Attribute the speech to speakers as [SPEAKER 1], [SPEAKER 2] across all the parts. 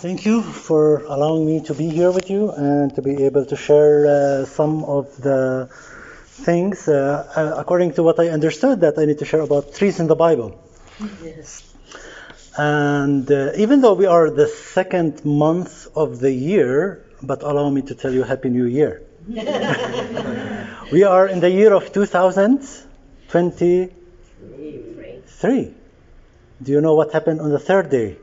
[SPEAKER 1] Thank you for allowing me to be here with you and to be able to share uh, some of the things uh, uh, according to what I understood that I need to share about trees in the Bible.
[SPEAKER 2] Yes.
[SPEAKER 1] And uh, even though we are the second month of the year, but allow me to tell you Happy New Year. we are in the year of 2023. Do you know what happened on the third day?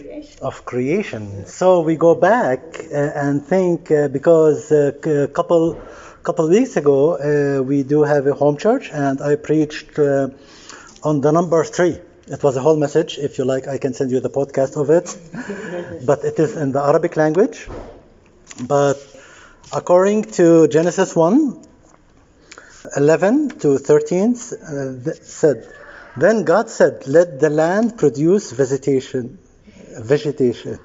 [SPEAKER 2] Creation.
[SPEAKER 1] of creation. So we go back uh, and think uh, because a uh, couple couple weeks ago uh, we do have a home church and I preached uh, on the number three. It was a whole message. If you like, I can send you the podcast of it. but it is in the Arabic language. But according to Genesis 1, 11 to 13 uh, said, Then God said, Let the land produce vegetation, vegetation,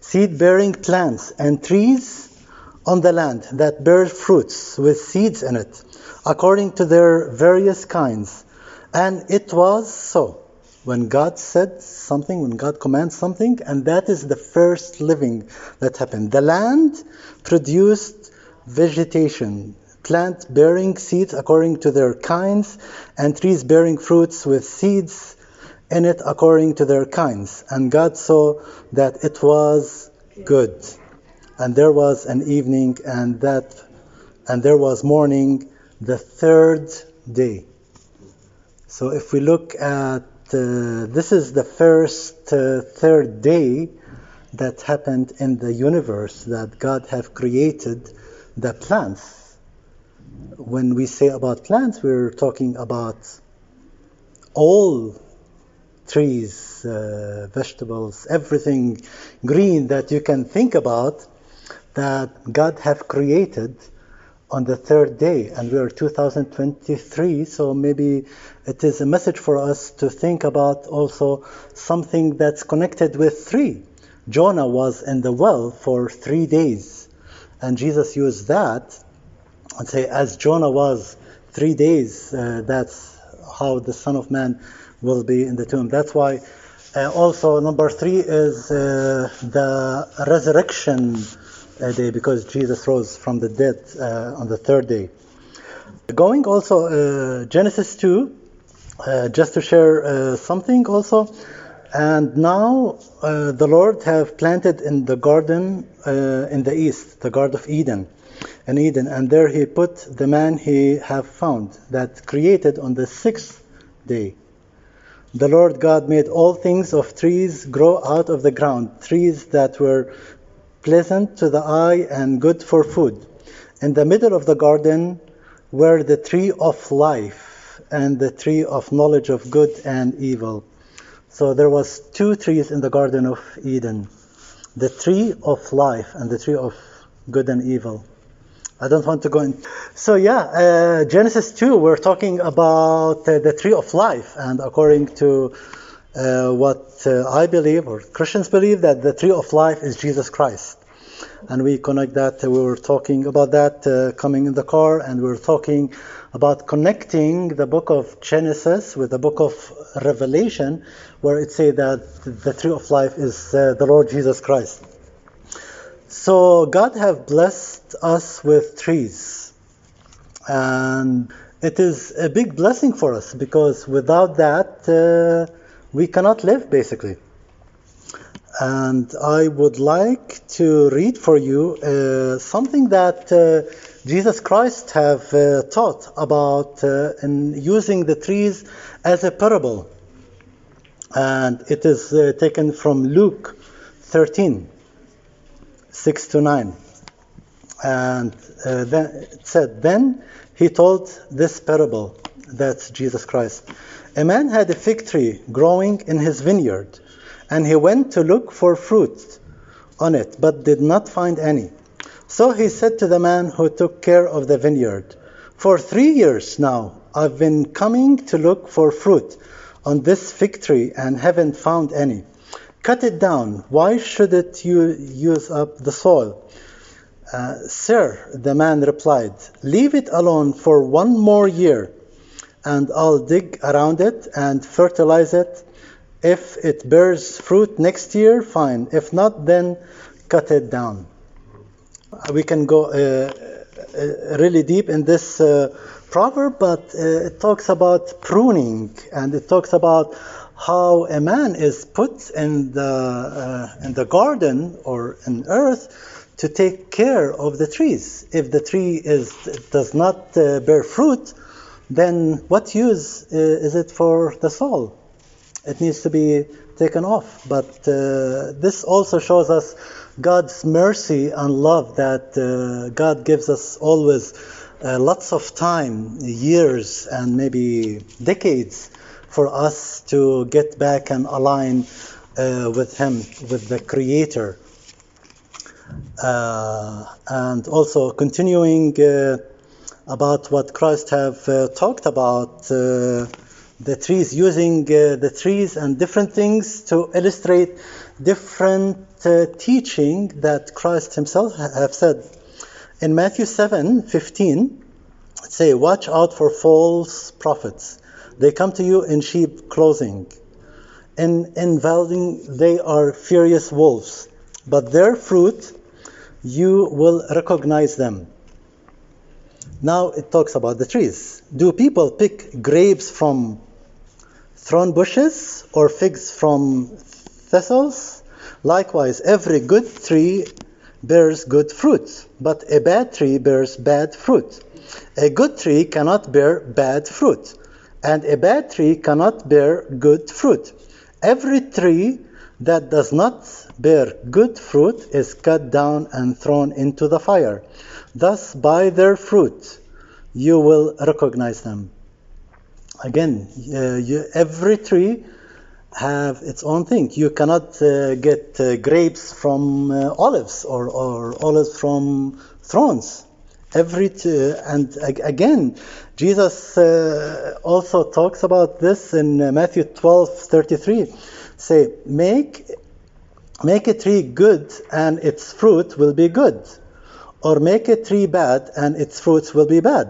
[SPEAKER 1] seed bearing plants, and trees on the land that bear fruits with seeds in it, according to their various kinds. And it was so. When God said something, when God commands something, and that is the first living that happened. The land produced vegetation, plant bearing seeds according to their kinds, and trees bearing fruits with seeds in it according to their kinds. And God saw that it was good. And there was an evening, and that, and there was morning, the third day. So if we look at uh, this is the first uh, third day that happened in the universe that God have created the plants. When we say about plants, we're talking about all trees, uh, vegetables, everything green that you can think about that God have created on the third day. And we are 2023 so maybe it is a message for us to think about also something that's connected with three. Jonah was in the well for three days. And jesus used that and say as jonah was three days uh, that's how the son of man will be in the tomb that's why uh, also number three is uh, the resurrection uh, day because Jesus rose from the dead uh, on the third day. Going also uh, Genesis 2, uh, just to share uh, something also. And now uh, the Lord have planted in the garden in the east, the Garden of Eden, in Eden, and there He put the man He have found that created on the sixth day. The Lord God made all things of trees grow out of the ground, trees that were pleasant to the eye and good for food. In the middle of the garden were the tree of life and the tree of knowledge of good and evil. So there was two trees in the garden of Eden. The tree of life and the tree of good and evil. I don't want to go in. So yeah, uh, Genesis 2, we're talking about uh, the tree of life and according to uh, what uh, I believe, or Christians believe, that the tree of life is Jesus Christ. And we connect that, we were talking about that uh, coming in the car, and we were talking about connecting the book of Genesis with the book of Revelation, where it says that the tree of life is uh, the Lord Jesus Christ. So God have blessed us with trees. And it is a big blessing for us because without that, uh, we cannot live basically. And I would like to read for you uh, something that uh, Jesus Christ have uh, taught about uh, in using the trees as a parable. And it is uh, taken from Luke 13, 6 to 9. And uh, then it said, Then he told this parable, that's Jesus Christ. A man had a fig tree growing in his vineyard, and he went to look for fruit on it, but did not find any. So he said to the man who took care of the vineyard, For three years now I've been coming to look for fruit on this fig tree and haven't found any. Cut it down. Why should it you use up the soil? Uh, Sir, the man replied, Leave it alone for one more year, and I'll dig around it and fertilize it If it bears fruit next year, fine. If not, then cut it down. Uh, We can go uh, uh, really deep in this uh, proverb, but uh, it talks about pruning and it talks about how a man is put in the uh, in the garden or in earth to take care of the trees. If the tree is does not uh, bear fruit, then what use uh, is it for the soul? It needs to be taken off. But uh, this also shows us God's mercy and love that uh, God gives us always uh, lots of time, years, and maybe decades for us to get back and align uh, with Him, with the Creator. Uh, and also continuing uh, about what Christ have uh, talked about uh, the trees, using uh, the trees and different things to illustrate different teaching that Christ Himself ha- have said. In Matthew 7 15, say, Watch out for false prophets. They come to you in sheep clothing. In, in veiling, they are furious wolves, but their fruit you will recognize them. Now it talks about the trees. Do people pick grapes from thorn bushes or figs from thistles? Likewise, every good tree bears good fruit, but a bad tree bears bad fruit. A good tree cannot bear bad fruit, and a bad tree cannot bear good fruit. Every tree that does not bear good fruit is cut down and thrown into the fire. Thus, by their fruit, you will recognize them. Again, uh, you, every tree have its own thing. You cannot uh, get uh, grapes from uh, olives or, or olives from thorns. Every t- and ag- again, Jesus uh, also talks about this in uh, Matthew 12:33. Say, make make a tree good and its fruit will be good, or make a tree bad and its fruits will be bad.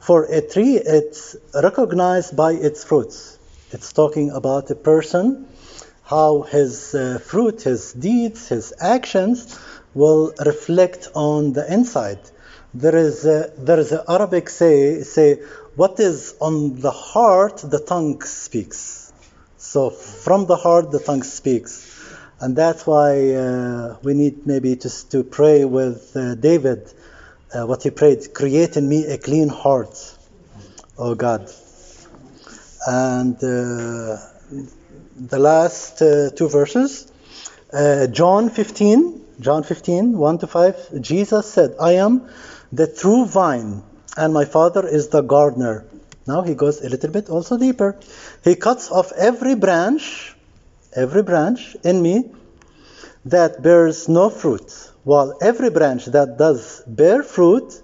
[SPEAKER 1] For a tree, it's recognized by its fruits. It's talking about a person, how his uh, fruit, his deeds, his actions will reflect on the inside. There is a, there is an Arabic say say what is on the heart the tongue speaks. So from the heart the tongue speaks, and that's why uh, we need maybe just to pray with uh, David. Uh, what he prayed, create in me a clean heart, oh God. And uh, the last uh, two verses, uh, John 15, John 15, 1 to 5, Jesus said, I am the true vine, and my Father is the gardener. Now he goes a little bit also deeper. He cuts off every branch, every branch in me that bears no fruit, while every branch that does bear fruit,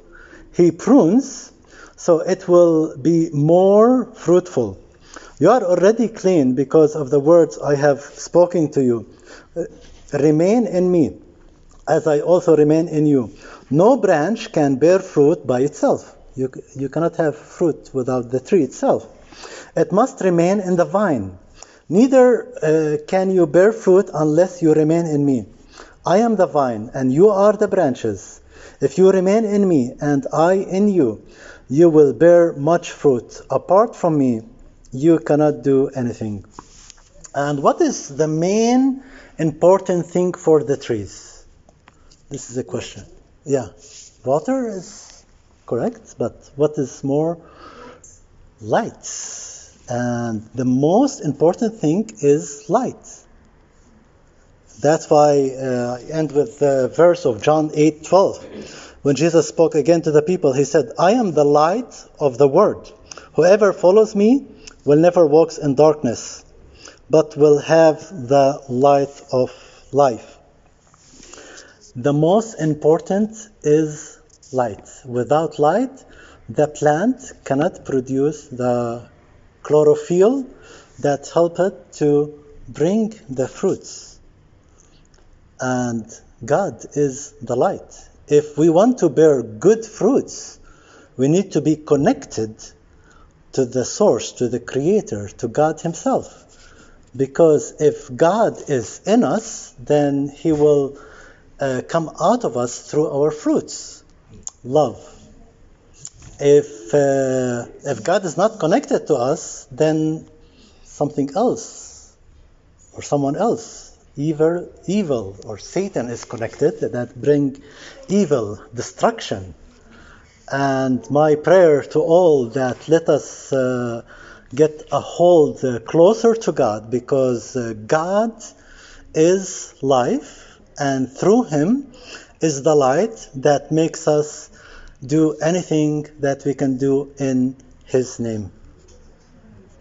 [SPEAKER 1] he prunes so it will be more fruitful. You are already clean because of the words I have spoken to you. Remain in me, as I also remain in you. No branch can bear fruit by itself. You, you cannot have fruit without the tree itself. It must remain in the vine. Neither uh, can you bear fruit unless you remain in me. I am the vine, and you are the branches. If you remain in me, and I in you, you will bear much fruit. Apart from me, you cannot do anything. And what is the main important thing for the trees? This is a question. Yeah, water is correct, but what is more? Light. And the most important thing is light. That's why uh, I end with the verse of John 8 12. When Jesus spoke again to the people, he said, I am the light of the world. Whoever follows me will never walk in darkness, but will have the light of life. The most important is light. Without light, the plant cannot produce the chlorophyll that help it to bring the fruits. And God is the light. If we want to bear good fruits, we need to be connected to the source, to the creator, to God himself. Because if God is in us, then He will uh, come out of us through our fruits. Love. If uh, if God is not connected to us, then something else or someone else, evil, evil or Satan is connected that bring evil, destruction. And my prayer to all that let us uh, get a hold uh, closer to God because uh, God is life and through him is the light that makes us do anything that we can do in his name.